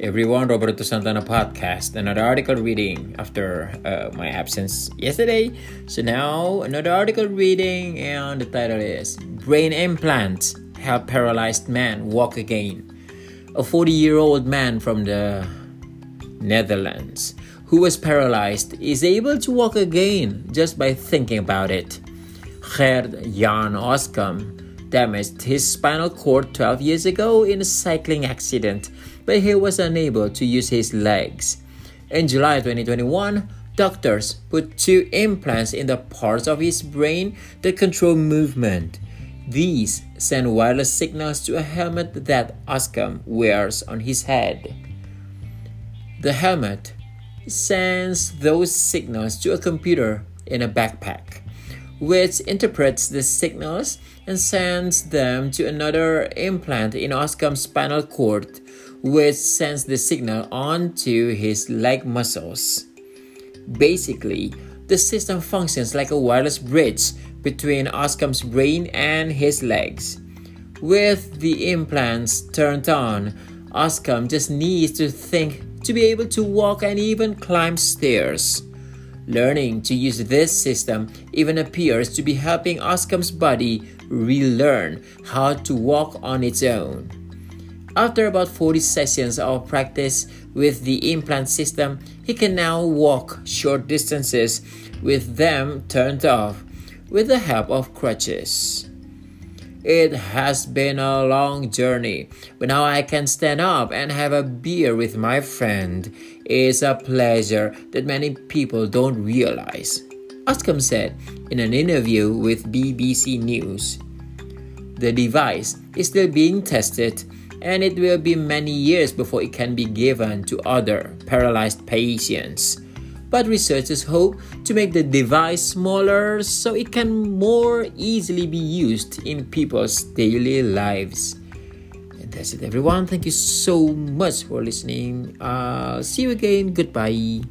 everyone, Roberto Santana podcast. Another article reading after uh, my absence yesterday. So now another article reading, and the title is "Brain Implants Help Paralyzed Man Walk Again." A 40-year-old man from the Netherlands who was paralyzed is able to walk again just by thinking about it. Gerd Jan Oskam damaged his spinal cord 12 years ago in a cycling accident, but he was unable to use his legs. In July 2021, doctors put two implants in the parts of his brain that control movement. These send wireless signals to a helmet that Oskam wears on his head. The helmet sends those signals to a computer in a backpack which interprets the signals and sends them to another implant in Oskam's spinal cord, which sends the signal onto his leg muscles. Basically, the system functions like a wireless bridge between Oskam's brain and his legs. With the implants turned on, Oskam just needs to think to be able to walk and even climb stairs. Learning to use this system even appears to be helping Oskam's body relearn how to walk on its own. After about 40 sessions of practice with the implant system, he can now walk short distances with them turned off with the help of crutches. It has been a long journey, but now I can stand up and have a beer with my friend. It's a pleasure that many people don't realize. Oskam said in an interview with BBC News. The device is still being tested and it will be many years before it can be given to other paralyzed patients but researchers hope to make the device smaller so it can more easily be used in people's daily lives. And that's it, everyone. Thank you so much for listening. Uh, see you again. Goodbye.